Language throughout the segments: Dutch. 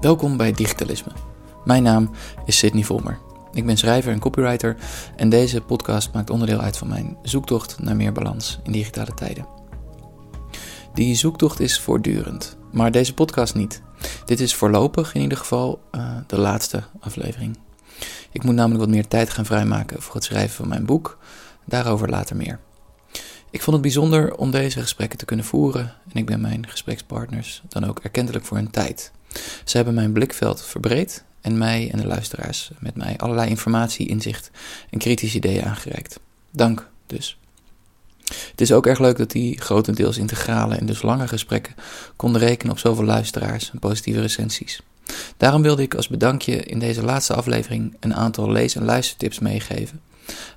Welkom bij Digitalisme. Mijn naam is Sidney Volmer. Ik ben schrijver en copywriter en deze podcast maakt onderdeel uit van mijn zoektocht naar meer balans in digitale tijden. Die zoektocht is voortdurend, maar deze podcast niet. Dit is voorlopig in ieder geval uh, de laatste aflevering. Ik moet namelijk wat meer tijd gaan vrijmaken voor het schrijven van mijn boek. Daarover later meer. Ik vond het bijzonder om deze gesprekken te kunnen voeren en ik ben mijn gesprekspartners dan ook erkentelijk voor hun tijd. Ze hebben mijn blikveld verbreed en mij en de luisteraars met mij allerlei informatie, inzicht en kritische ideeën aangereikt. Dank dus. Het is ook erg leuk dat die grotendeels integrale en dus lange gesprekken konden rekenen op zoveel luisteraars en positieve recensies. Daarom wilde ik als bedankje in deze laatste aflevering een aantal lees- en luistertips meegeven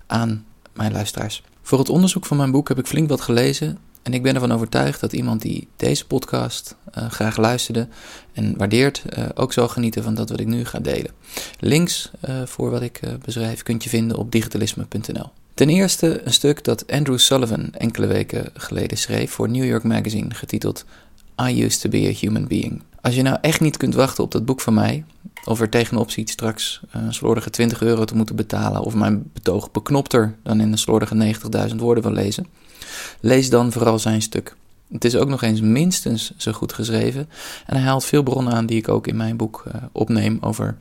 aan mijn luisteraars. Voor het onderzoek van mijn boek heb ik flink wat gelezen en ik ben ervan overtuigd dat iemand die deze podcast uh, graag luisterde en waardeert, uh, ook zal genieten van dat wat ik nu ga delen. Links uh, voor wat ik beschrijf kunt je vinden op digitalisme.nl. Ten eerste een stuk dat Andrew Sullivan enkele weken geleden schreef voor New York Magazine, getiteld I Used to Be a Human Being. Als je nou echt niet kunt wachten op dat boek van mij, of er tegenop ziet straks een slordige 20 euro te moeten betalen, of mijn betoog beknopter dan in een slordige 90.000 woorden wil lezen, lees dan vooral zijn stuk. Het is ook nog eens minstens zo goed geschreven en hij haalt veel bronnen aan die ik ook in mijn boek uh, opneem over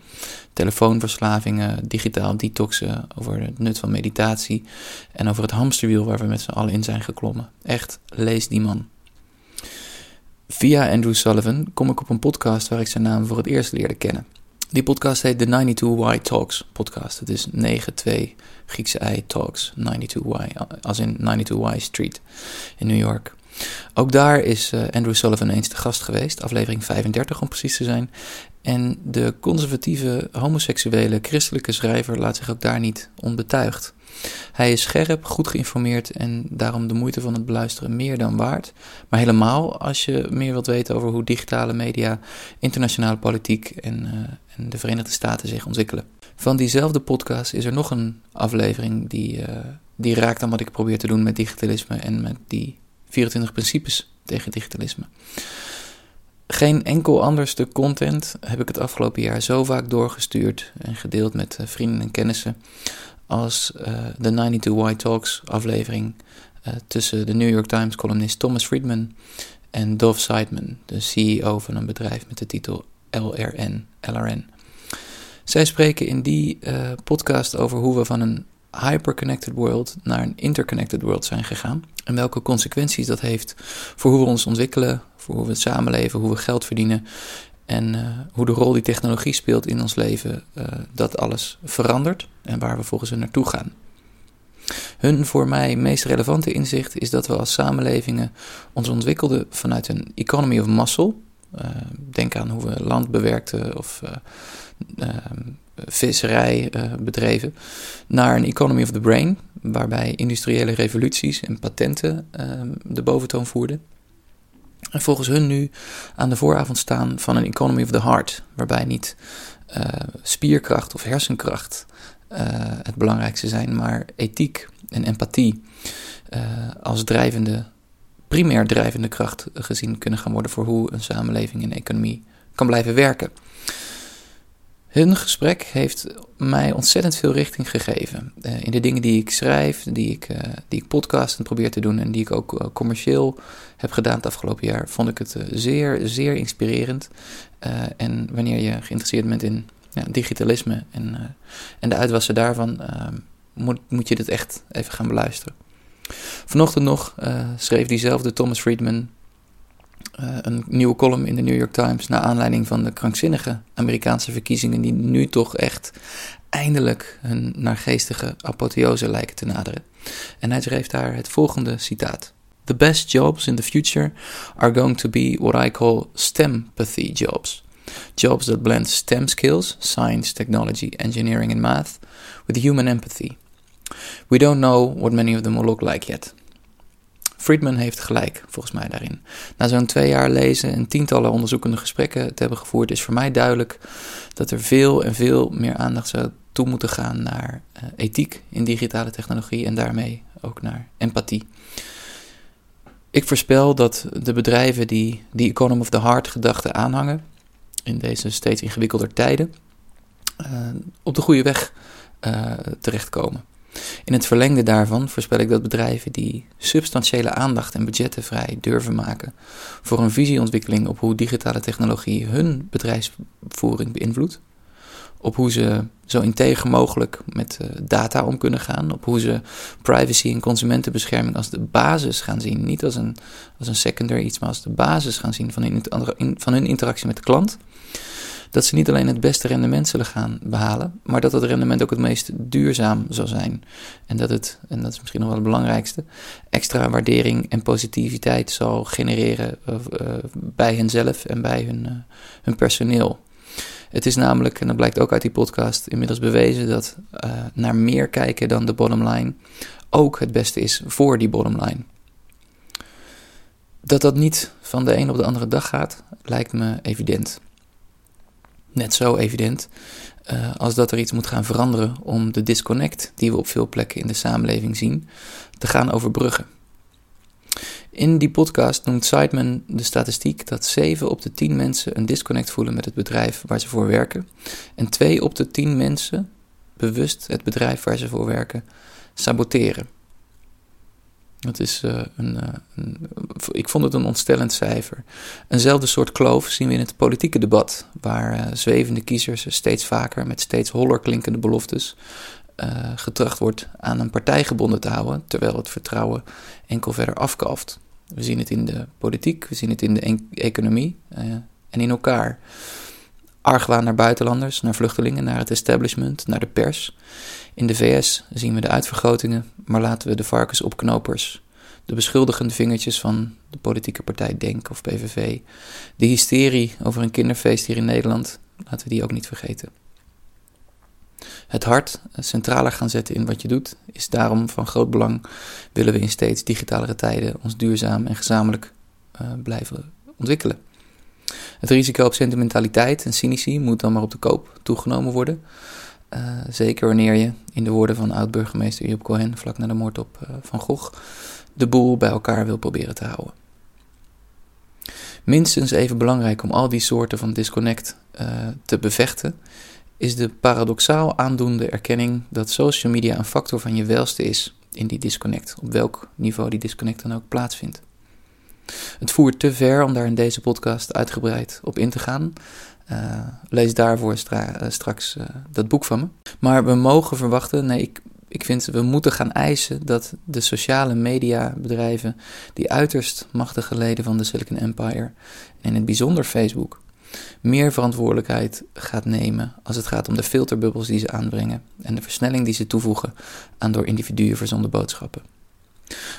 telefoonverslavingen, digitaal detoxen, over het nut van meditatie en over het hamsterwiel waar we met z'n allen in zijn geklommen. Echt, lees die man. Via Andrew Sullivan kom ik op een podcast waar ik zijn naam voor het eerst leerde kennen. Die podcast heet de 92Y Talks podcast. Het is 92 Griekse I Talks, 92Y, als in 92Y Street in New York. Ook daar is uh, Andrew Sullivan eens te gast geweest, aflevering 35 om precies te zijn. En de conservatieve, homoseksuele, christelijke schrijver laat zich ook daar niet onbetuigd. Hij is scherp, goed geïnformeerd en daarom de moeite van het beluisteren meer dan waard. Maar helemaal als je meer wilt weten over hoe digitale media, internationale politiek en, uh, en de Verenigde Staten zich ontwikkelen. Van diezelfde podcast is er nog een aflevering die, uh, die raakt aan wat ik probeer te doen met digitalisme en met die 24 principes tegen digitalisme. Geen enkel ander stuk content heb ik het afgelopen jaar zo vaak doorgestuurd en gedeeld met uh, vrienden en kennissen als uh, de 92Y Talks aflevering uh, tussen de New York Times columnist Thomas Friedman en Dov Seidman, de CEO van een bedrijf met de titel LRN. LRN. Zij spreken in die uh, podcast over hoe we van een hyperconnected world naar een interconnected world zijn gegaan. En welke consequenties dat heeft voor hoe we ons ontwikkelen, voor hoe we samenleven, hoe we geld verdienen. En uh, hoe de rol die technologie speelt in ons leven, uh, dat alles verandert en waar we volgens hen naartoe gaan. Hun voor mij meest relevante inzicht is dat we als samenlevingen ons ontwikkelden vanuit een economy of muscle. Uh, denk aan hoe we land bewerkten of visserij bedreven, naar een economy of the brain, waarbij industriële revoluties en patenten de boventoon voerden. En volgens hun nu aan de vooravond staan van een economy of the heart, waarbij niet uh, spierkracht of hersenkracht uh, het belangrijkste zijn, maar ethiek en empathie uh, als drijvende, primair drijvende kracht gezien kunnen gaan worden voor hoe een samenleving en economie kan blijven werken. Hun gesprek heeft mij ontzettend veel richting gegeven. Uh, in de dingen die ik schrijf, die ik, uh, die ik podcast en probeer te doen en die ik ook uh, commercieel heb gedaan het afgelopen jaar, vond ik het zeer, zeer inspirerend. en wanneer je geïnteresseerd bent in ja, digitalisme en, en de uitwassen daarvan, moet, moet je dit echt even gaan beluisteren. Vanochtend nog schreef diezelfde Thomas Friedman uh, een nieuwe column in de New York Times naar aanleiding van de krankzinnige Amerikaanse verkiezingen die nu toch echt eindelijk hun naargeestige apotheose lijken te naderen. En hij schreef daar het volgende citaat. The best jobs in the future are going to be what I call STEMpathy jobs. Jobs that blend STEM skills, science, technology, engineering and math, with human empathy. We don't know what many of them will look like yet. Friedman heeft gelijk, volgens mij daarin. Na zo'n twee jaar lezen en tientallen onderzoekende gesprekken te hebben gevoerd, is voor mij duidelijk dat er veel en veel meer aandacht zou toe moeten gaan naar uh, ethiek in digitale technologie en daarmee ook naar empathie. Ik voorspel dat de bedrijven die die Economy of the Heart gedachte aanhangen, in deze steeds ingewikkelder tijden op de goede weg terechtkomen. In het verlengde daarvan voorspel ik dat bedrijven die substantiële aandacht en budgetten vrij durven maken voor een visieontwikkeling op hoe digitale technologie hun bedrijfsvoering beïnvloedt, op hoe ze zo integer mogelijk met uh, data om kunnen gaan, op hoe ze privacy en consumentenbescherming als de basis gaan zien, niet als een, als een secondary iets, maar als de basis gaan zien van hun, van hun interactie met de klant dat ze niet alleen het beste rendement zullen gaan behalen, maar dat het rendement ook het meest duurzaam zal zijn. En dat het, en dat is misschien nog wel het belangrijkste, extra waardering en positiviteit zal genereren uh, bij henzelf en bij hun, uh, hun personeel. Het is namelijk, en dat blijkt ook uit die podcast, inmiddels bewezen dat naar meer kijken dan de bottom line ook het beste is voor die bottom line. Dat dat niet van de een op de andere dag gaat, lijkt me evident net zo evident uh, als dat er iets moet gaan veranderen om de disconnect die we op veel plekken in de samenleving zien te gaan overbruggen. In die podcast noemt Sideman de statistiek dat 7 op de 10 mensen een disconnect voelen met het bedrijf waar ze voor werken en 2 op de 10 mensen bewust het bedrijf waar ze voor werken saboteren. Dat is een, uh, een, Ik vond het een ontstellend cijfer. Eenzelfde soort kloof zien we in het politieke debat, waar uh, zwevende kiezers steeds vaker met steeds holler klinkende beloftes getracht wordt aan een partij gebonden te houden, terwijl het vertrouwen enkel verder afkalft. We zien het in de politiek, we zien het in de economie en in elkaar. Argwaan naar buitenlanders, naar vluchtelingen, naar het establishment, naar de pers. In de VS zien we de uitvergrotingen, maar laten we de varkensopknopers, de beschuldigende vingertjes van de politieke partij Denk of PVV, de hysterie over een kinderfeest hier in Nederland, laten we die ook niet vergeten. Het hart centraler gaan zetten in wat je doet is daarom van groot belang. Willen we in steeds digitalere tijden ons duurzaam en gezamenlijk uh, blijven ontwikkelen. Het risico op sentimentaliteit en cynici moet dan maar op de koop toegenomen worden. Uh, zeker wanneer je, in de woorden van oud-burgemeester Job Cohen vlak na de moord op uh, Van Gogh, de boel bij elkaar wil proberen te houden. Minstens even belangrijk om al die soorten van disconnect uh, te bevechten, is de paradoxaal aandoende erkenning dat social media een factor van je welste is in die disconnect, op welk niveau die disconnect dan ook plaatsvindt. Het voert te ver om daar in deze podcast uitgebreid op in te gaan. Uh, lees daarvoor uh, straks uh, dat boek van me. Maar we mogen verwachten, nee, ik, ik vind we moeten gaan eisen dat de sociale mediabedrijven, die uiterst machtige leden van de Silicon Empire, en in het bijzonder Facebook, meer verantwoordelijkheid gaat nemen als het gaat om de filterbubbels die ze aanbrengen en de versnelling die ze toevoegen aan door individuen verzonden boodschappen.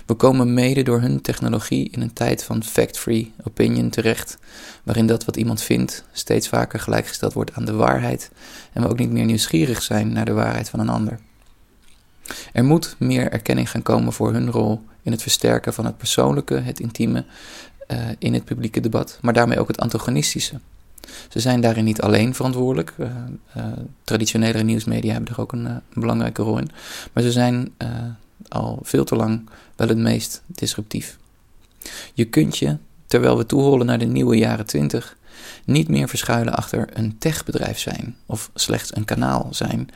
We komen mede door hun technologie in een tijd van fact-free opinion terecht, waarin dat wat iemand vindt steeds vaker gelijkgesteld wordt aan de waarheid en we ook niet meer nieuwsgierig zijn naar de waarheid van een ander. Er moet meer erkenning gaan komen voor hun rol in het versterken van het persoonlijke, het intieme uh, in het publieke debat, maar daarmee ook het antagonistische. Ze zijn daarin niet alleen verantwoordelijk. Uh, traditionele nieuwsmedia hebben er ook een, een, belangrijke rol in. Maar ze zijn al veel te lang wel het meest disruptief. Je kunt je, terwijl we toehoren naar de nieuwe jaren 20, niet meer verschuilen achter een techbedrijf zijn of slechts een kanaal zijn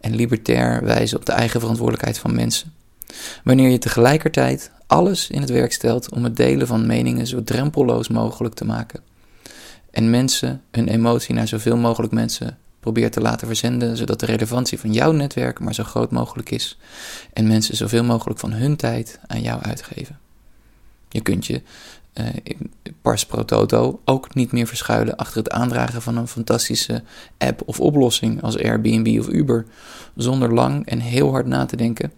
en libertair wijzen op de eigen verantwoordelijkheid van mensen. Wanneer je tegelijkertijd alles in het werk stelt om het delen van meningen zo drempelloos mogelijk te maken en mensen hun emotie naar zoveel mogelijk mensen probeer te laten verzenden, zodat de relevantie van jouw netwerk maar zo groot mogelijk is en mensen zoveel mogelijk van hun tijd aan jou uitgeven. Je kunt je uh, pars pro toto ook niet meer verschuilen achter het aandragen van een fantastische app of oplossing als Airbnb of Uber, zonder lang en heel hard na te denken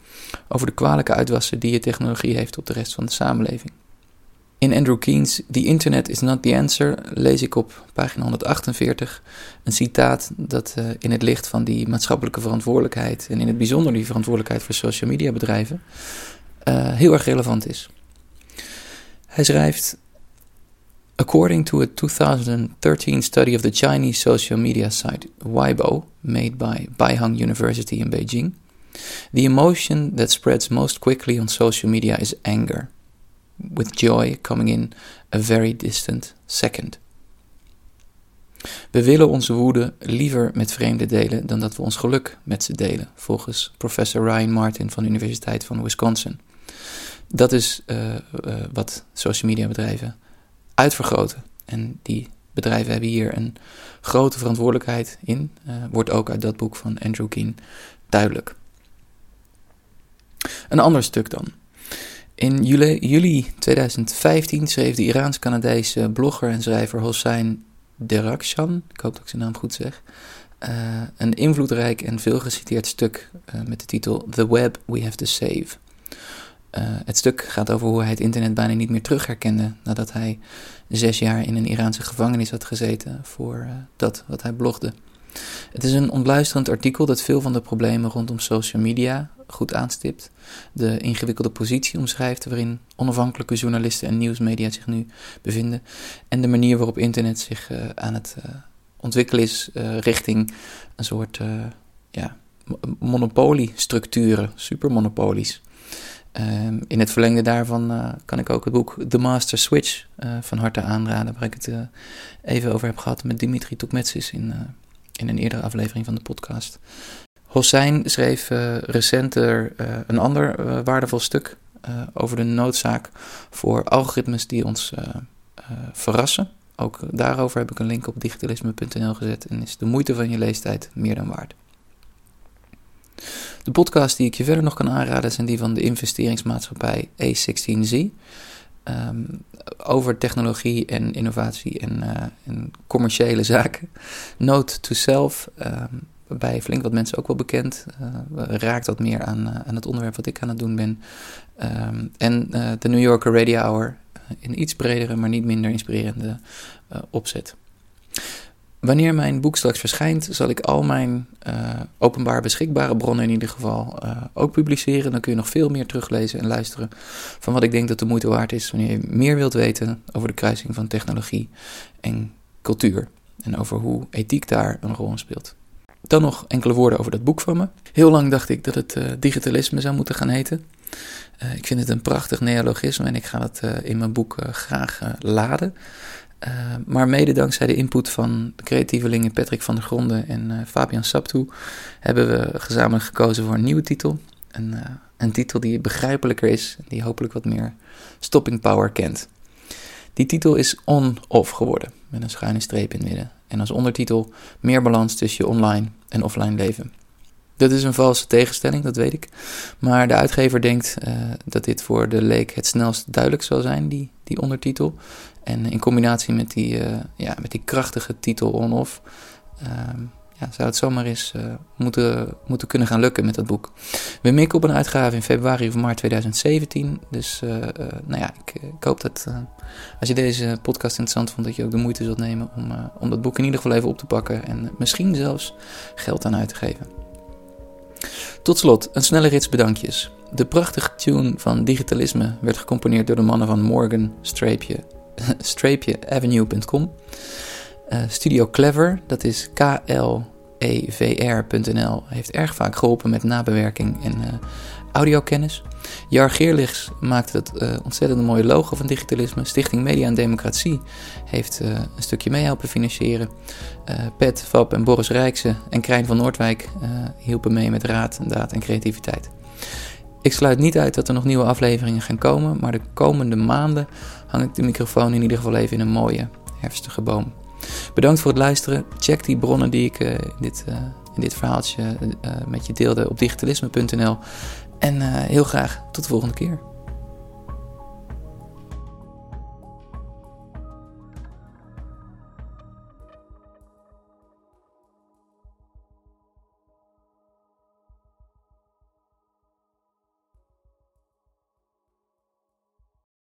over de kwalijke uitwassen die je technologie heeft op de rest van de samenleving. In Andrew Keen's The Internet is not the answer lees ik op pagina 148 een citaat dat uh, in het licht van die maatschappelijke verantwoordelijkheid en in het bijzonder die verantwoordelijkheid voor social media bedrijven uh, heel erg relevant is. Hij schrijft: According to a 2013 study of the Chinese social media site Weibo, made by Beihang University in Beijing, the emotion that spreads most quickly on social media is anger with joy coming in a very distant second. We willen onze woede liever met vreemden delen dan dat we ons geluk met ze delen, volgens professor Ryan Martin van de Universiteit van Wisconsin. Dat is uh, uh, wat social media bedrijven uitvergroten. En die bedrijven hebben hier een grote verantwoordelijkheid in. Uh, wordt ook uit dat boek van Andrew Keen duidelijk. Een ander stuk dan. In juli, juli 2015 schreef de Iraans-Canadese blogger en schrijver Hossein Derakshan, ik hoop dat ik zijn naam goed zeg, uh, een invloedrijk en veel geciteerd stuk uh, met de titel The Web We Have to Save. Uh, het stuk gaat over hoe hij het internet bijna niet meer terugherkende nadat hij zes jaar in een Iraanse gevangenis had gezeten voor dat wat hij blogde. Het is een ontluisterend artikel dat veel van de problemen rondom social media goed aanstipt, de ingewikkelde positie omschrijft waarin onafhankelijke journalisten en nieuwsmedia zich nu bevinden en de manier waarop internet zich uh, aan het uh, ontwikkelen is uh, richting een soort ja, monopoliestructuren, supermonopolies. Um, in het verlengde daarvan kan ik ook het boek The Master Switch van harte aanraden, waar ik het even over heb gehad met Dimitri Toukmetsis in, in een eerdere aflevering van de podcast. Hossein schreef uh, recenter uh, een ander uh, waardevol stuk over de noodzaak voor algoritmes die ons verrassen. Ook daarover heb ik een link op digitalisme.nl gezet en is de moeite van je leestijd meer dan waard. De podcasts die ik je verder nog kan aanraden zijn die van de investeringsmaatschappij A16Z. Um, ehm, over technologie en innovatie en, en commerciële zaken. Note to self. Um, bij flink wat mensen ook wel bekend. Uh, raakt wat meer aan, uh, aan het onderwerp wat ik aan het doen ben. Um, en uh, de New Yorker Radio Hour in iets bredere, maar niet minder inspirerende opzet. Wanneer mijn boek straks verschijnt, zal ik al mijn openbaar beschikbare bronnen in ieder geval ook publiceren. Dan kun je nog veel meer teruglezen en luisteren van wat ik denk dat de moeite waard is wanneer je meer wilt weten over de kruising van technologie en cultuur. En over hoe ethiek daar een rol in speelt. Dan nog enkele woorden over dat boek van me. Heel lang dacht ik dat het uh, digitalisme zou moeten gaan heten. Uh, ik vind het een prachtig neologisme en ik ga het uh, in mijn boek graag laden. maar mede dankzij de input van creatievelingen Patrick van der Gronden en Fabian Saptu hebben we gezamenlijk gekozen voor een nieuwe titel. Een, een titel die begrijpelijker is en die hopelijk wat meer stopping power kent. Die titel is on-off geworden, met een schuine streep in het midden. En als ondertitel meer balans tussen je online en offline leven. Dat is een valse tegenstelling, dat weet ik. Maar de uitgever denkt uh, dat dit voor de leek het snelst duidelijk zal zijn, die, die ondertitel. En in combinatie met die, uh, ja, met die krachtige titel on-off, uh, ja, zou het zomaar eens uh, moeten, moeten kunnen gaan lukken met dat boek. We mikken op een uitgave in februari of maart 2017. Dus uh, uh, nou ja, ik, ik hoop dat als je deze podcast interessant vond, dat je ook de moeite zult nemen om, om dat boek in ieder geval even op te pakken. En misschien zelfs geld aan uit te geven. Tot slot, een snelle rits bedankjes. De prachtige tune van Digitalisme werd gecomponeerd door de mannen van Morgan Streepje, Avenue.com. Uh, Studio Clever, dat is klevr.nl, heeft erg vaak geholpen met nabewerking en uh, audiokennis. Jar Geerlichs maakte het uh, ontzettend mooie logo van digitalisme. Stichting Media en Democratie heeft een stukje mee helpen financieren. Pet, Fab en Boris Rijkse en Krijn van Noordwijk hielpen mee met raad, daad en creativiteit. Ik sluit niet uit dat er nog nieuwe afleveringen gaan komen, maar de komende maanden hang ik de microfoon in ieder geval even in een mooie herfstige boom. Bedankt voor het luisteren. Check die bronnen die ik uh, in, dit, uh, in dit verhaaltje uh, met je deelde op digitalisme.nl. En heel graag tot de volgende keer.